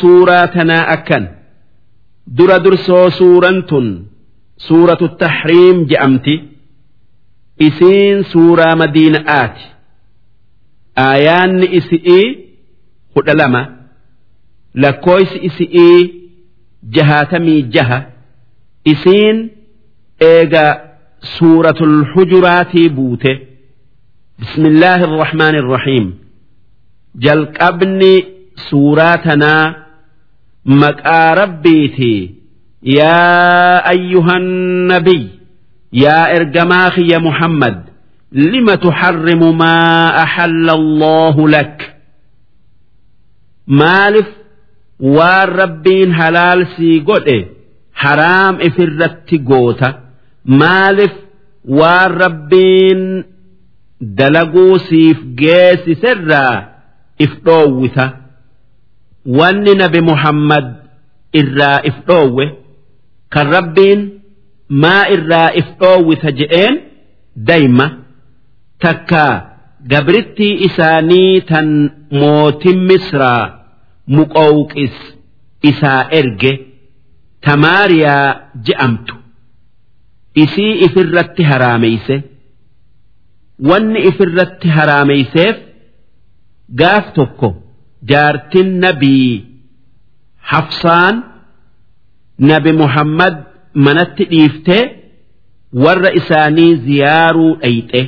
suuraa tanaa akkan. Dura dursoo suuraan tun suuratu tahriim je'amti. Isiin suuraa madiina'aati aayaanni isi'ii kudha lama lakkooysi isi'ii jahaatamii jaha. Isiin eega suuratul hujuraatii buute. Bismillaahi irrahmaani irrahiim jalqabni suuraa tanaa maqaa rabbiitii yaa ayyuhan nabiy yaa ergamaa kiyya muhammad lima tuxarrimu maa axalla allaahu lak? Maalif waan rabbiin halaal sii godhe haraam ifirratti goota? Maalif waan rabbiin dalaguu siif geessiserraa if dhoowwita wanni nabi muhammad irraa if dhoowwe kan rabbiin maa irraa if dhoowwita je'een dayma takka gabrittii isaanii tan mootin misraa muqowqis isaa erge tamaariyaa je'amtu. Isii ifirratti haraameyse wanni ifirratti haraameyseef gaaf tokko jaartin nabii hafsaan nabi muhammad manatti dhiiftee warra isaanii ziyaaruu dhayxe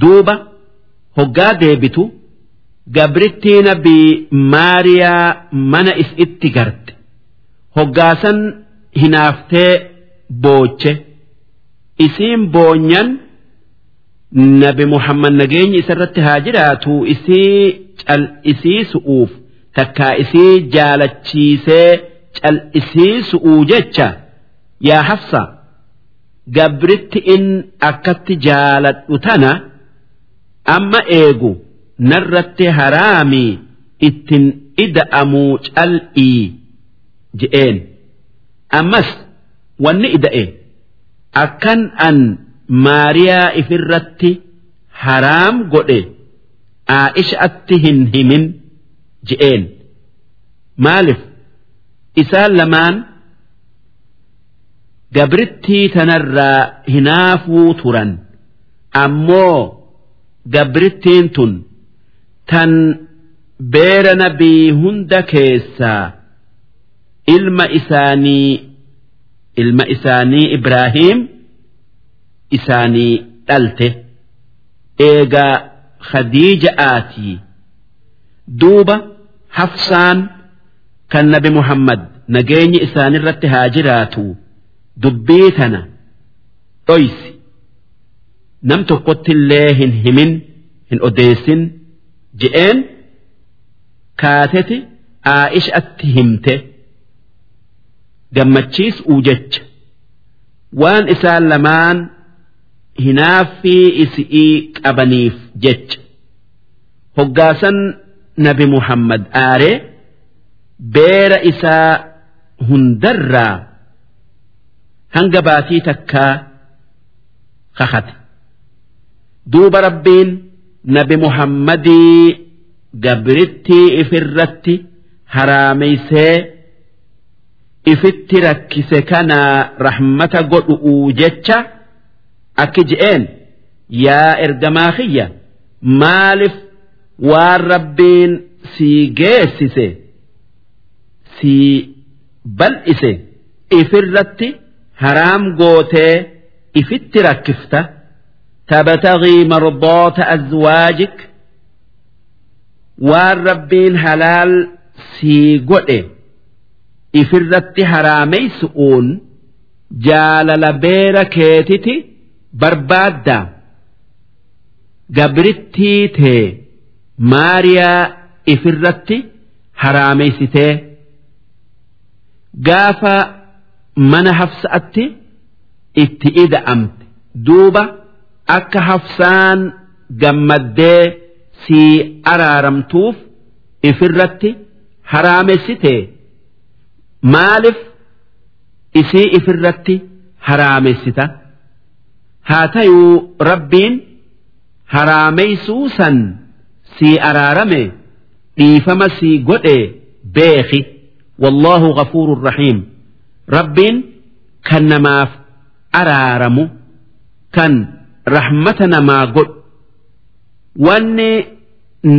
duuba hoggaa deebitu gabrittii nabii maariyaa mana is itti garte. Hoggaasan hinaaftee booche. Isiin boonyan nabi muhammad nageenyi isarratti haa jiraatu. Isii cal'isiisu'uuf takkaa isii jaalachiisee cal'isiisu'uu jecha. Yaa hafsa gabritti in akkatti jaaladhu tana amma eegu narratti haraamii ittin ida'amuu cal'ii je'een. Ammas wanni ida'e akkan an maariyaa ifirratti haraam godhe aa'ishatti hin himin je'een. Maalif isaan lamaan gabrittii tanarraa hinaafuu turan. Ammoo gabrittiin tun tan beera nabii hunda keessaa ilma isaanii ilma isaanii Ibraahiim isaanii dhalte. Eegaa Khadiija'aatii duuba hafsaan kan nabi Muhammad nageenyi isaanirratti haa jiraatu dubbii tana dhoysi. Nam tokkotti illee hin himin hin odeessin je'een kaateti aa'ishatti himte. Gammachiisuu jecha. Waan isaan lamaan hinaaffii isi'ii qabaniif jecha. Hoggaasan nabi muhammad aaree beera isaa hundarraa hanga baatii takkaa kakate. Duuba rabbiin nabi muhammadii gabrittii ifirratti haraameysee ifitti rakkise kanaa rahmata godhu'uu jecha akki je'een yaa ergamaa kiyya maaliif waan rabbiin sii geessise sii bal'ise ifirratti haraam gootee ifitti rakkifta? Tabtagii mardoota azwaajik waan rabbiin halaal sii godhe ifirratti haraameysu'uun jaalala beera keetiti barbaadda gabrittii tee maariyaa ifirratti haraameysitee gaafa mana hafsa'atti itti ida'amte. Duuba akka hafsaan gammaddee sii araaramtuuf ifirratti haraamessitee maaliif isii ifirratti haraamessita haa tayuu rabbiin haraameysuu san sii araarame dhiifama sii godhe beeki wallaahu ghafuurun rahiim. Rabbiin kan namaaf araaramu kan rahmata namaa godhu. Wanni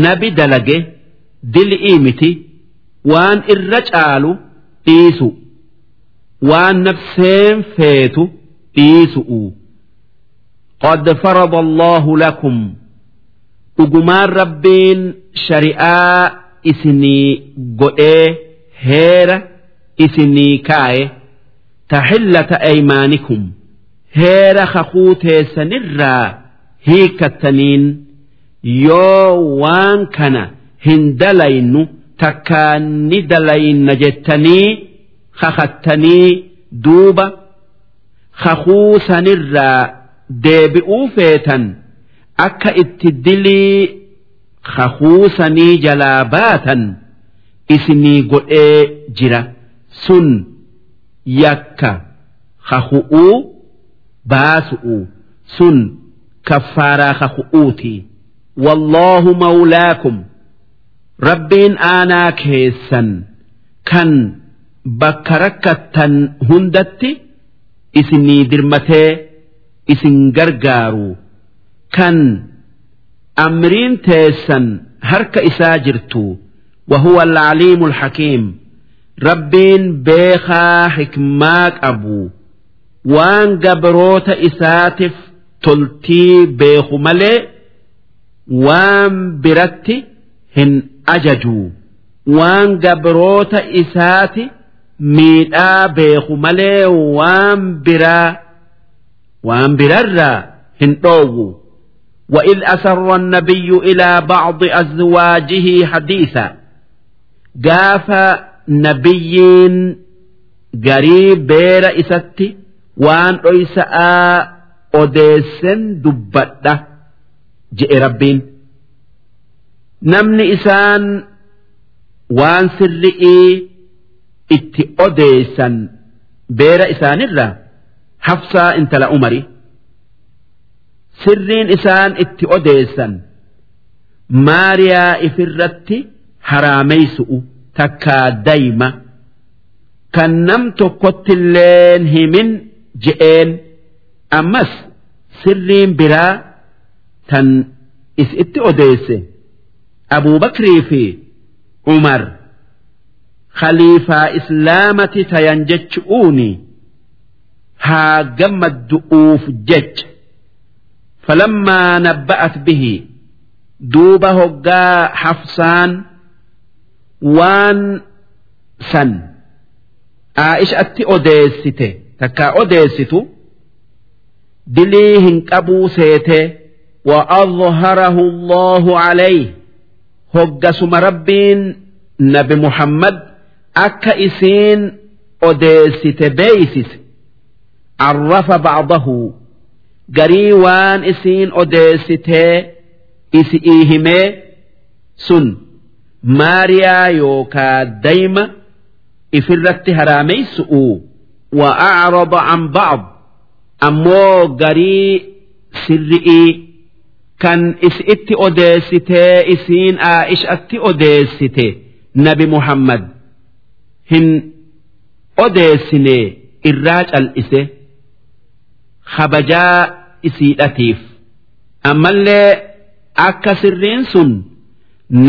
nabi dalage dil'ii miti waan irra caalu dhiisu. Waan nafseen feetu dhiisu'u قد فرض الله لكم dhugumaan rabbiin shari'aa isinii godhee heera isinii kaa'e taxillata aymaanikum heera kakuu teessanirraa hiikattaniin yoo waan kana hin dalaynu takkaa ni dalayna jettanii kakattanii duuba kakuu sanirraa deebi'uu feetan akka itti dilii kakuusanii jalaa baatan isinii godhee jira. Sun yakka kaku'uu baasu'u. Sun kaffaaraa kaku'uuti wallaahu mawlaakum. Rabbiin aanaa keessan kan bakka rakkattan hundatti isinii dirmatee isin gargaaru kan amriin teessan harka isaa jirtu وهو العليم الحكيم ربين بيخا حكما قبو وان قبروت إساتف تلتي بيخو ملي وان برتي هن أججو وان قبروت إساتي ميدا بيخو ملي وان برا وان بررا هن أوغو وإذ أسر النبي إلى بعض أزواجه حديثا قاف نبيين قريب بير إستي وان أيساء أديسن دبتة جئ ربين نمني إسان وان سرئي itti odeessan beera isaanirra hafsaa intala umari. Sirriin isaan itti odeessan. Maariyaa ifirratti haraameysu'u takkaa dayma kan nam tokkottilleen himin je'een. Ammas sirriin biraa tan is itti odeesse. Abuubakrii fi umar. Khaliifaa islaamati tayan jechu'uuni haa gammaddu'uuf jecha falammaa nabba'at bihi duuba hoggaa hafsaan waan san aa'ishatti odeessite takkaa odeessitu dilii hin qabuu seete وأظهره الله عليه هجسم ربين نبي محمد akka isiin odeessite beeysise arrafa bacdahu garii waan isiin odeessitee isi'ii himee sun maariyaa yookaa dayma ifirratti haraameysu'u acrada can bacd ammoo garii sirri'ii kan isi'itti odeessitee isiin aa'ishatti odeessite nabi muhammad hin odeessine irraa cal'ise kabajaa isiidhatiif. Ammallee akka sirriin sun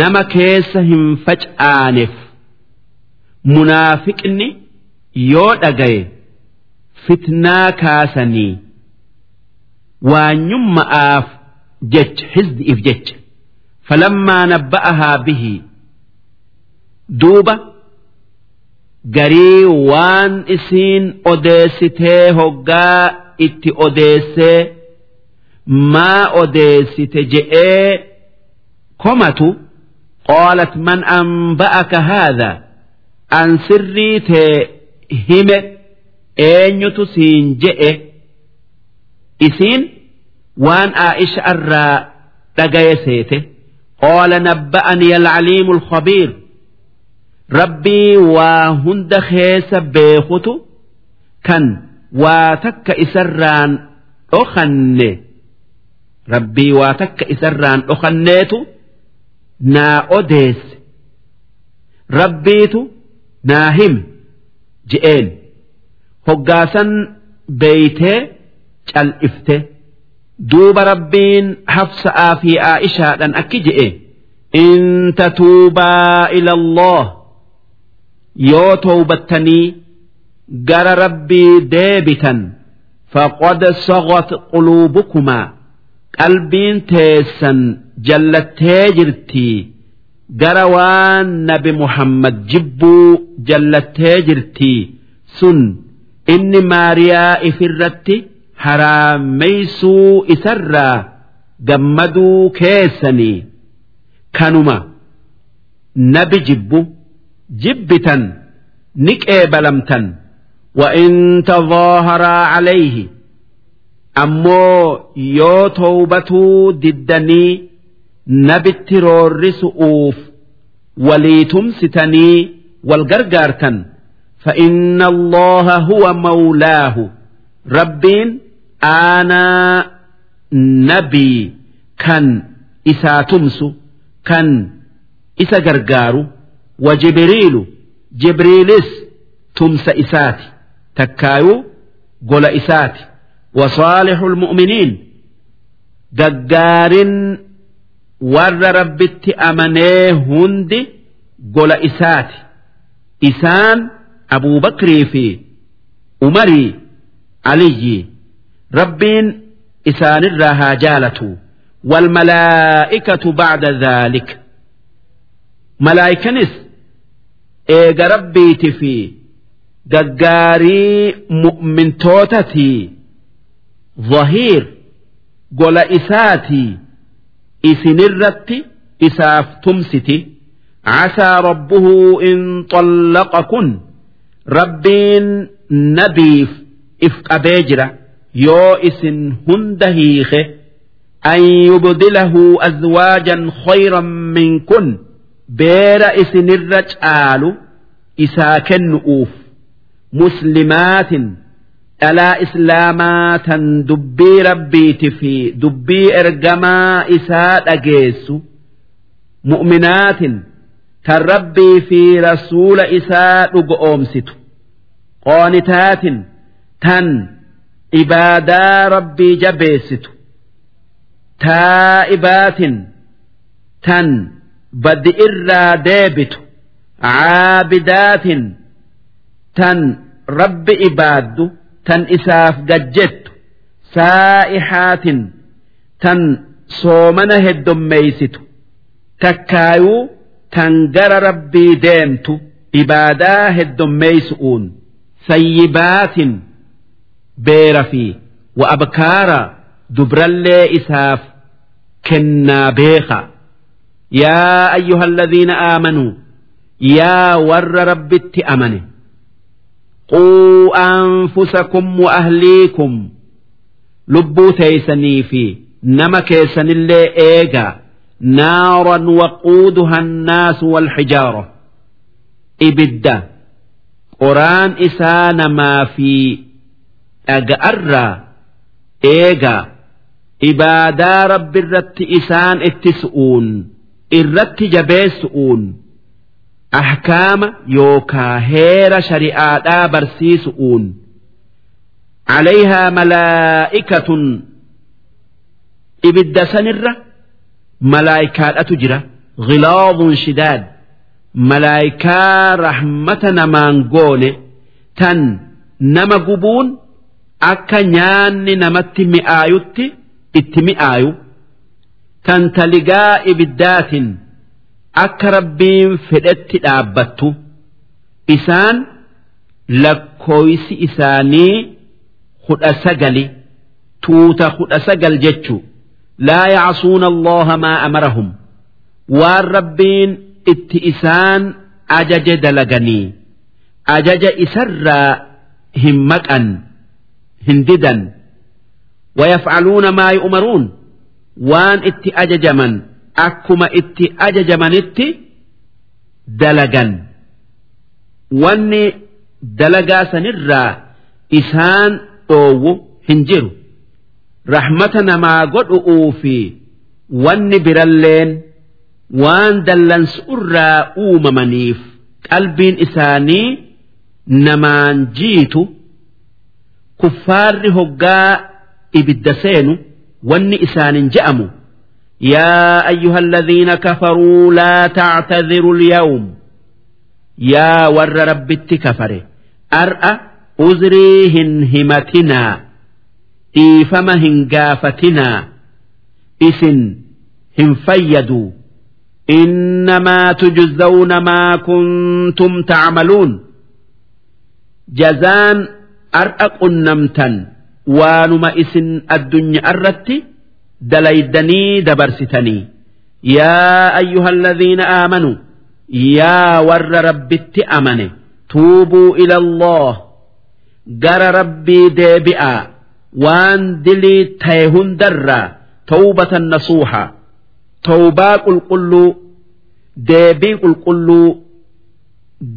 nama keessa hin facaaneef. Munaafiqni yoo dhagaye fitnaa kaasanii waanyumma'aaf jecha hizdi'if jecha. Falammaa nabba'ahaa bihi. Duuba garii waan isiin odeessitee hoggaa itti odeessee maa odeessite je'ee komatu qaalat man anba'aka haadha an sirrii tee hime eenyutu siin je'e? Isiin waan aa'isha irraa dhagaye seete. Qaala nabba'ani alcaliimu alkhabiir rabbii waa hunda keessa beekutu kan waa takka isarraan dhokanne rabbii waa takka isarraan dhokanneetu naa odeesse rabbiitu naa himi je'een. Hoggaasan beeytee cal'ifte duuba rabbiin hafsa'aa fi aa'ishaadhaan akki je'e in tatuubaa ila Allah yoo towbattanii gara rabbii deebitan faqad sagat quluubukumaa qalbiin teessan jallattee jirtii gara waan nabi muhammad jibbuu jallattee jirtii sun inni maariyaa ifirratti haraameysuu isarraa gammaduu keessanii kanuma nabi jibbu jibbitan ni qeebalamtan وإن تظاهرا عليه ammoo yoo towbatuu diddanii nabitti roorrisu'uuf walii tumsitanii wal gargaartan فإن الله هو مولاه ربين أنا نبي كان إسا تمسو كان إسا غرغارو وجبريل جبريلس تمس إساتي تكايو قول إساتي وصالح المؤمنين gaggaarin warra rabbitti amanee hundi gola isaati isaan abuubakrii fi umarii aliyyi rabbiin isaanirraa haa jaalatu والملائكة بعد ذلك ملائكنس إيجا ربيتي في gaggaarii mu'mintootati zahiir gola isaati isinirratti isaaf tumsiti. Casaa rabbuhu in طallaqa kun rabbiin nabiif if qabee jira. Yoo isin hunda hiike an yubdilahu azwaajan khayran min kun beera isinirra caalu isaa kennu'uuf. muslimaatin dhalaa islaamaa tan dubbii rabbiiti fi dubbii ergamaa isaa dhageessu mu'minaatin tan rabbii fi rasuula isaa dhugo oomsitu qoonitaatin tan ibaadaa rabbii jabeessitu taa'ibaatin tan badi irraa deebitu caabidaatin tan rabbi ibaaddu tan isaaf gajjettu saa'ihaatin tan soomana heddommeeysitu takkaayuu tan gara rabbii deemtu ibaadaa heddommeeysu'uun sayyibaatin beera fi wa abkaara dubrallee isaaf kennaa beeka. Yaa ayyuha alladhiina aamanuu yaa warra rabbitti amane quu anfusakum wa'ahliikum lubbuu teeysanii fi nama keessanillee eegaa naaran waquuduha annaasu walxijaaro ibidda qoraan isaa namaa fi dhaga'arraa eegaa ibaadaa rabbi irratti isaan ittisu'uun irratti jabeessu'uun جبيسؤون أحكام يوكا هير شريعة برسيسؤون عليها ملائكة إبد سنرة ملائكة أتجرى غلاظ شداد ملائكة رحمة نمانقون تن نما قبون أكا نيان نمت مئايوت اتمئايو تن تلقاء إبدات akka rabbiin fedhetti dhaabbattu isaan lakkooysi isaanii hudha sagali tuuta hudha sagal jechu laa yacsuuna allaha maa amarahum waan rabbiin itti isaan ajaje dalaganii ajaja isarraa hin maqan hin didan. Wayafcaluuna maa yu'maruun waan itti ajajaman akkuma itti ajajamanitti dalagan. Wanni dalagaa sanirraa isaan dhoowwu hin jiru. Rahmata namaa godhu'uu fi wanni biralleen waan dallansuurraa uumamaniif qalbiin isaanii namaan jiitu kuffaarri hoggaa ibidda seenu wanni isaanin je'amu yaa ayyuha alladhiina kafaruu laa tactadiru lyawm yaa warra rabbitti kafare ar'a uzrii hin himatinaa dhiifama hin gaafatinaa isin hin fayyaduu إنما تجزون ما كنتم تعملون جزان أرأق النمتا وانما إسن الدنيا أردت dalaydanii dabarsitanii yaa ayyuhalladhiina aamanu yaa warra rabbitti amane tuubuu ila Allah gara rabbii deebi'aa waan dilii ta'e hundarraa tawbatan nasuuha tawbaa qulqulluu deebii qulqulluu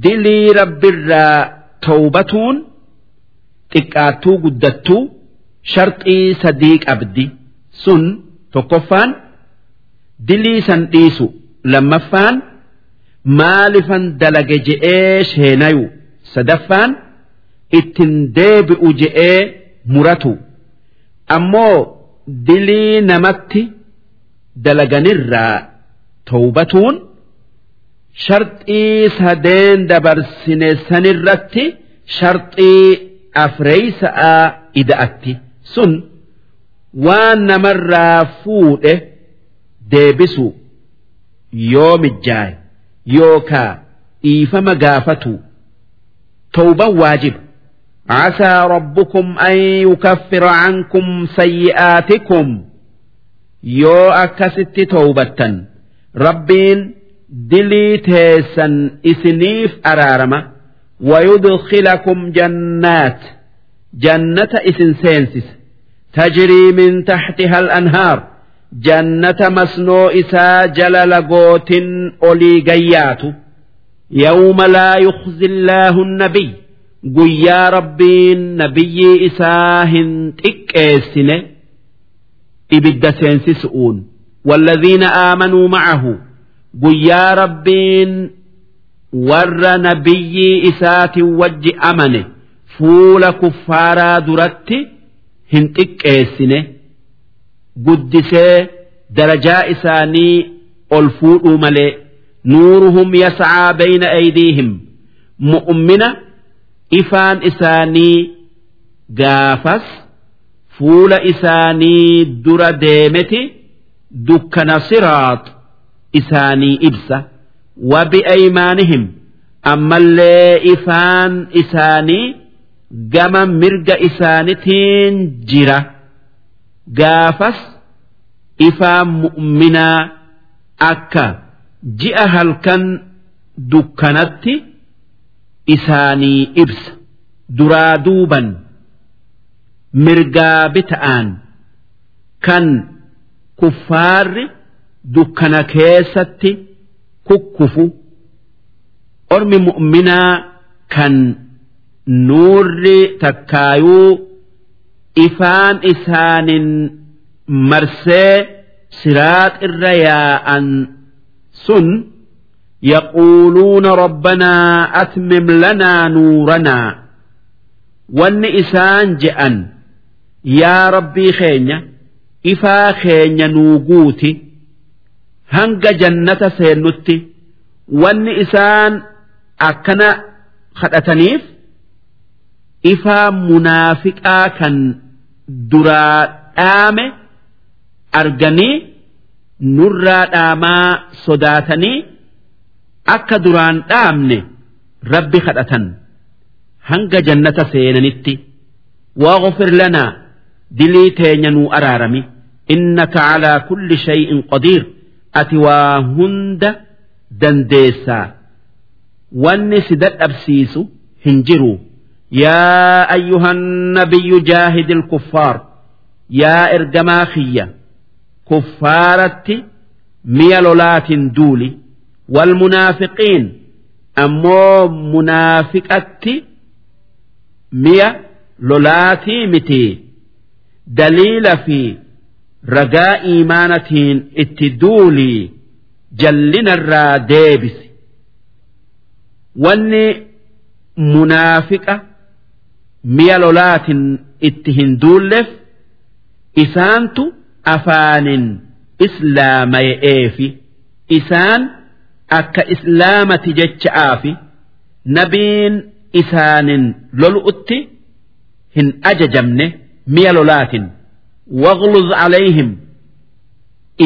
dilii rabbirraa tawbatuun xiqqaattuu guddattuu sharxii sadii qabdi. Sun tokkoffaan dilii san dhiisu lammaffaan maalifan dalage je'ee sheenayu sadaffaan ittin deebi'u je'ee muratu ammoo dilii namatti dalaganirraa tawbatuun. sharxii sadeen dabarsine sanirratti sharxii afreeysa'a ida'atti sun waan namarraa fuudhe deebisu yoo mijjaaye yookaa dhiifama gaafatu tawban waajib عسى ربكم أن يكفر عنكم سيئاتكم يو أكست توبة ربين dilii teessan isiniif araarama ويدخلكم جنات جنة إسن سينسس تجري من تحتها الأنهار جنة مسنو إسا جلل قوت أولي قيات يوم لا يخزي الله النبي قيا ربي نبي إساهن تكيسن إبد سينسسؤون والذين آمنوا معه guyyaa rabbiin warra nabiyyii isaatiin wajji amane fuula kuffaaraa duratti hin xiqqeessine guddisee darajaa isaanii ol fuudhuu malee nuuruhum yascaa bayna aydiihim. Mu'mina ifaan isaanii gaafas fuula isaanii dura deemeti dukkana siraax isaanii ibsa. Wabi'aymaanihim ammallee ifaan isaanii gama mirga isaanitiin jira. Gaafas ifaan mu'minaa akka ji'a halkan dukkanatti isaanii ibsa. Duraa duuban mirgaa bita'aan kan kuffaarri dukkana keessatti kukkufu. Ormi mu'minaa kan nuurri takkaayuu ifaan isaanin marsee siraat irra yaa'an sun yaquuluuna rabbanaa atmim lanaa nuuranaa wanni isaan je'an yaa rabbii keenya ifaa keenya nuuguuti hanga jannata seennutti. Wanni isaan akkana kadhataniif ifaa munaafiqaa kan duraa dhaame arganii nurraa dhaamaa sodaatanii akka duraan dhaamne rabbi kadhatan. Hanga jannata seenanitti waa waaqofir lanaa dilii teenya nuu araarami. Innaka calaa kulli shay'in qodiir ati waa hunda dandeessaa. Wanni si dadhabsiisu hin jiruu. yaa ayyuhan nabiyyu jaahidil kuffaar yaa ergamaa kiyya kuffaaratti mi'a lolaatiin duuli والمنافقين أمو منافقة مية لولاتي متي دليل في ragaa iimaanatiin itti duulii jallina irraa deebisi wanni munaafiqa mi'a lolaatiin itti hin duulleef isaantu afaanin islaamaya'eefi isaan akka islaamati jecha'aafi nabiin isaanin lolu'utti hin ajajamne mi'a lolaatiin waghluz calayhim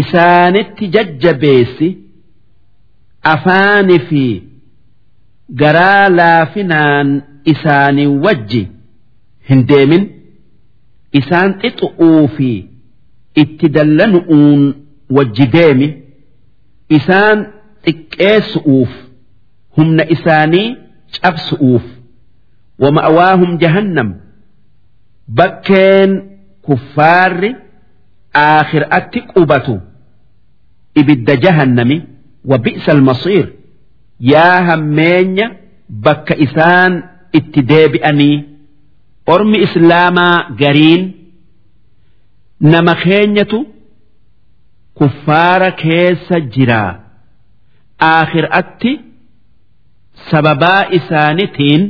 isaanitti jajjabeessi afaani fi garaa laafinaan isaanii wajji hin deemin isaan xixu'uu fi itti dallanu'uun wajji deemi isaan xiqqeessu'uuf humna isaanii cabsu'uuf wama'awaahum jahannam bakkeen kuffaarri aakhiraatti qubatu ibidda jahannami wa bi'sa almasiir yaa hammeenya bakka isaan itti deebi'anii ormi islaamaa gariin nama keenyatu kuffaara keessa jiraa aakhiraatti sababaa isaanitiin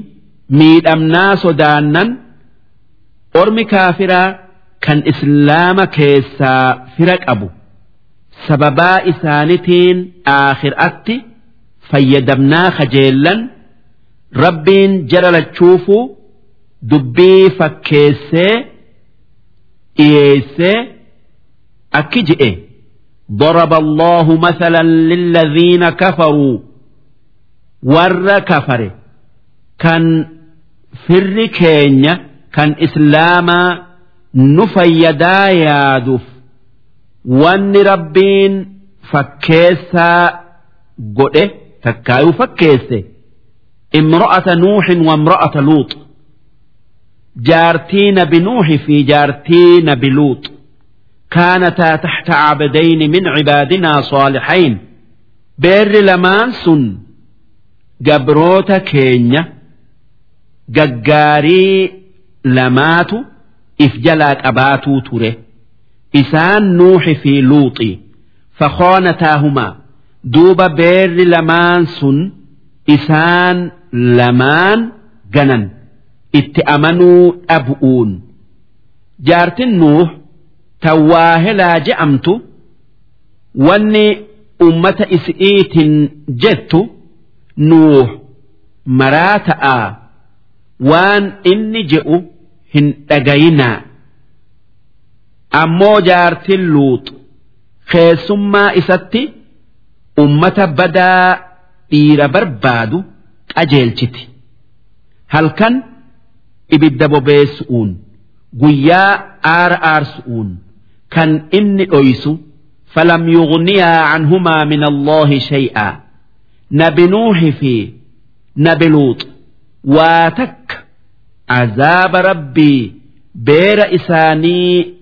miidhamnaa sodaannan ormi kaafiraa kan islaama keessaa fira qabu. Sababaa isaanitiin aakhiraatti fayyadamnaa kajeellan rabbiin jara lachuufuu dubbii fakkeessee dhiyeessee akki je'e ضرب الله مثلا للذين كفروا ور كفر كان فر كينيا كان إسلاما نفيدا يادف وان ربين فكيسا قده تكايو فكيسه امرأة نوح وامرأة لوط جارتين بنوح في جارتين بلوط كانتا تحت عبدين من عبادنا صالحين بير لمان سن جبروتا كينيا ججاري لماتو إفجلات أباتو تره إسان نوح في لوطي فخانتاهما دوب بير لمان سن إسان لمان جنن itti amanuu dhabu'uun jaartin nuuh tawaahelaa je'amtu wanni ummata isiitiin jettu nuuh maraa ta'aa waan inni je'u hin dhagayinaa ammoo jaartin luuxu keessummaa isatti ummata badaa dhiira barbaadu qajeelchiti halkan. Ibidda bobeessu'uun guyyaa aara aarsu'uun kan inni dhoysu falam yughniyaa canhumaa min allaahi shay'aa. Nabi nuuhi fi nabi luux waa takka azaaba rabbii beera isaanii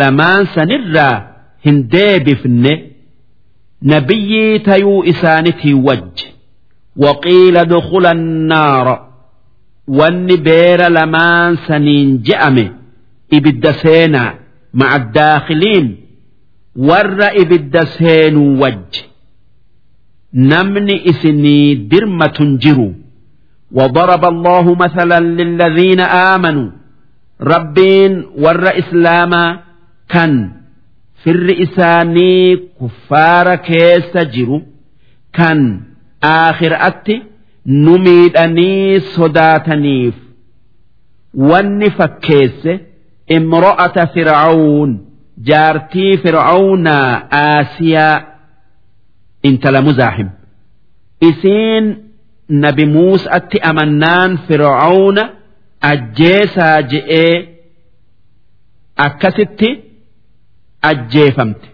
lamaan sanirraa hin deebifne. Nabiyyii tayuu isaanitii wajji waqiila dukula annaara wanni beera lamaan saniin je'ame ibidda seenaa ma'a daakhiliin warra ibidda seenuu wajji namni isinii dirmatun jiru وضرب الله مثلا للذين آمنوا ربين ور إسلاما كان في الرئساني كفار كيس جرو كان آخر أتي nu miidhanii sodaataniif. Wanni fakkeesse imro'ata fir'aawun jaartii firaawunaa aasiyaa intala muzaahim. Isiin nabi muusatti amannaan firaawuna ajjeesaa je'ee akkasitti ajjeefamte.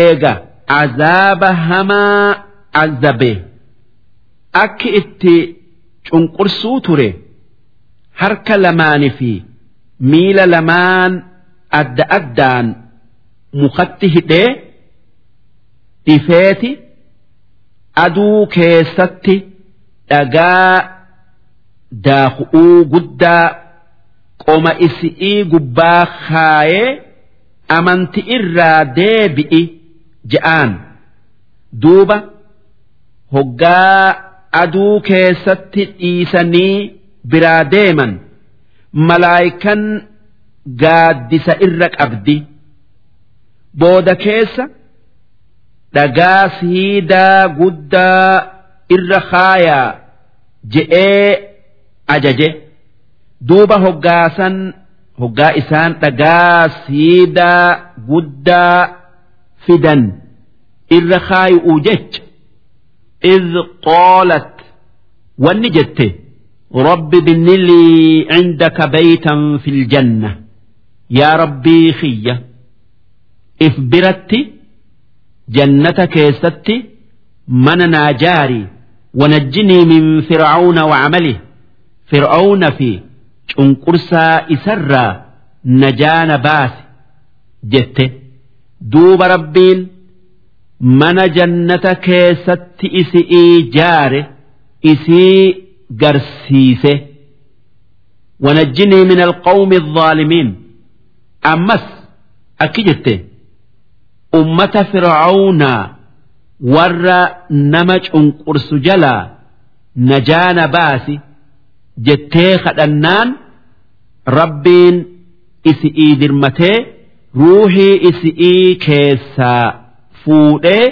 Eega azaaba hamaa azabee. Akki itti cunqursuu ture harka lamaanii fi miila lamaan adda addaan mukatti hidhee dhifeeti aduu keessatti dhagaa daaku'uu guddaa qoma isi'ii gubbaa kaayee amanti irraa deebi'i je'aan duuba hoggaa aduu keessatti dhiisanii biraa deeman. Malaayikan gaaddisa irra qabdi. Booda keessa dhagaa siidaa guddaa irra kaayaa je'ee ajaje. Duuba hoggaasan hoggaa isaan dhagaa siidaa guddaa fidan. Irra kaayu'u jecha إذ قالت ونجت رب بن لي عندك بيتا في الجنة يا ربي خية إفبرت جنتك يستت من ناجاري ونجني من فرعون وعمله فرعون في شنقرسا إسرا نجان باس جت دوب ربين mana jannata keessatti isi'ii jaare isii garsiise wanajjinii min alqawmi الظaalimiin ammas akki jette ummata fir'aawnaa warra nama cunqursu jalaa najaana baasi jettee kadhannaan rabbiin isi'ii dirmatee ruuhii isi'ii keessaa fuudhee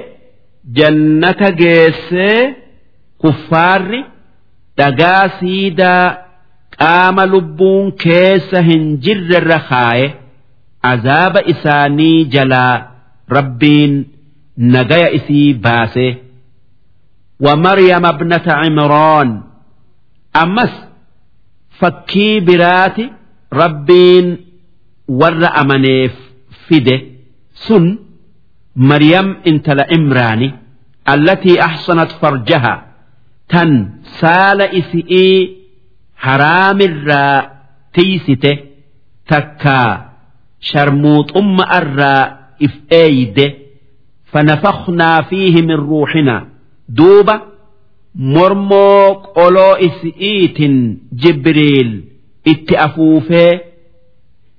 jannata geessee kuffaarri dhagaa siidaa qaama lubbuun keessa hin jirrerra kaaye azaaba isaanii jalaa rabbiin nagaya isii baase ومريم ابنة عمران أمس فكي برات ربين ور أمنيف فده سن Maryam intala Imraani allatii ahsanat farjaha tan saala isi'ii haraamirraa tiisite takkaa sharmuuxumma irraa if eeyde fanafaknaa fiihi min ruuxinaa duuba mormoo qoloo isi'iitin jibriil itti afuufee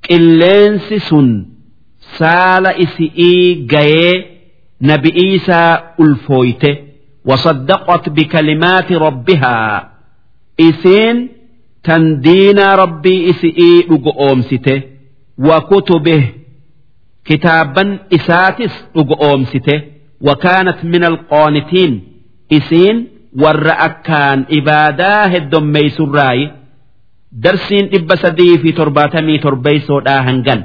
qilleensi sun saala isi'ii gayee nabi iisaa ulfooyte wasaddaqat bikalimaati rabbihaa isiin tan diinaa rabbii isi'ii dhugoomsite wa kutubih kitaaban isaatis dhugoomsite وكانت من القانتين إسين والرأكان إبادا هدوم ميسراي درسين إبا سدي في ترباتمي تربيسو داهنجن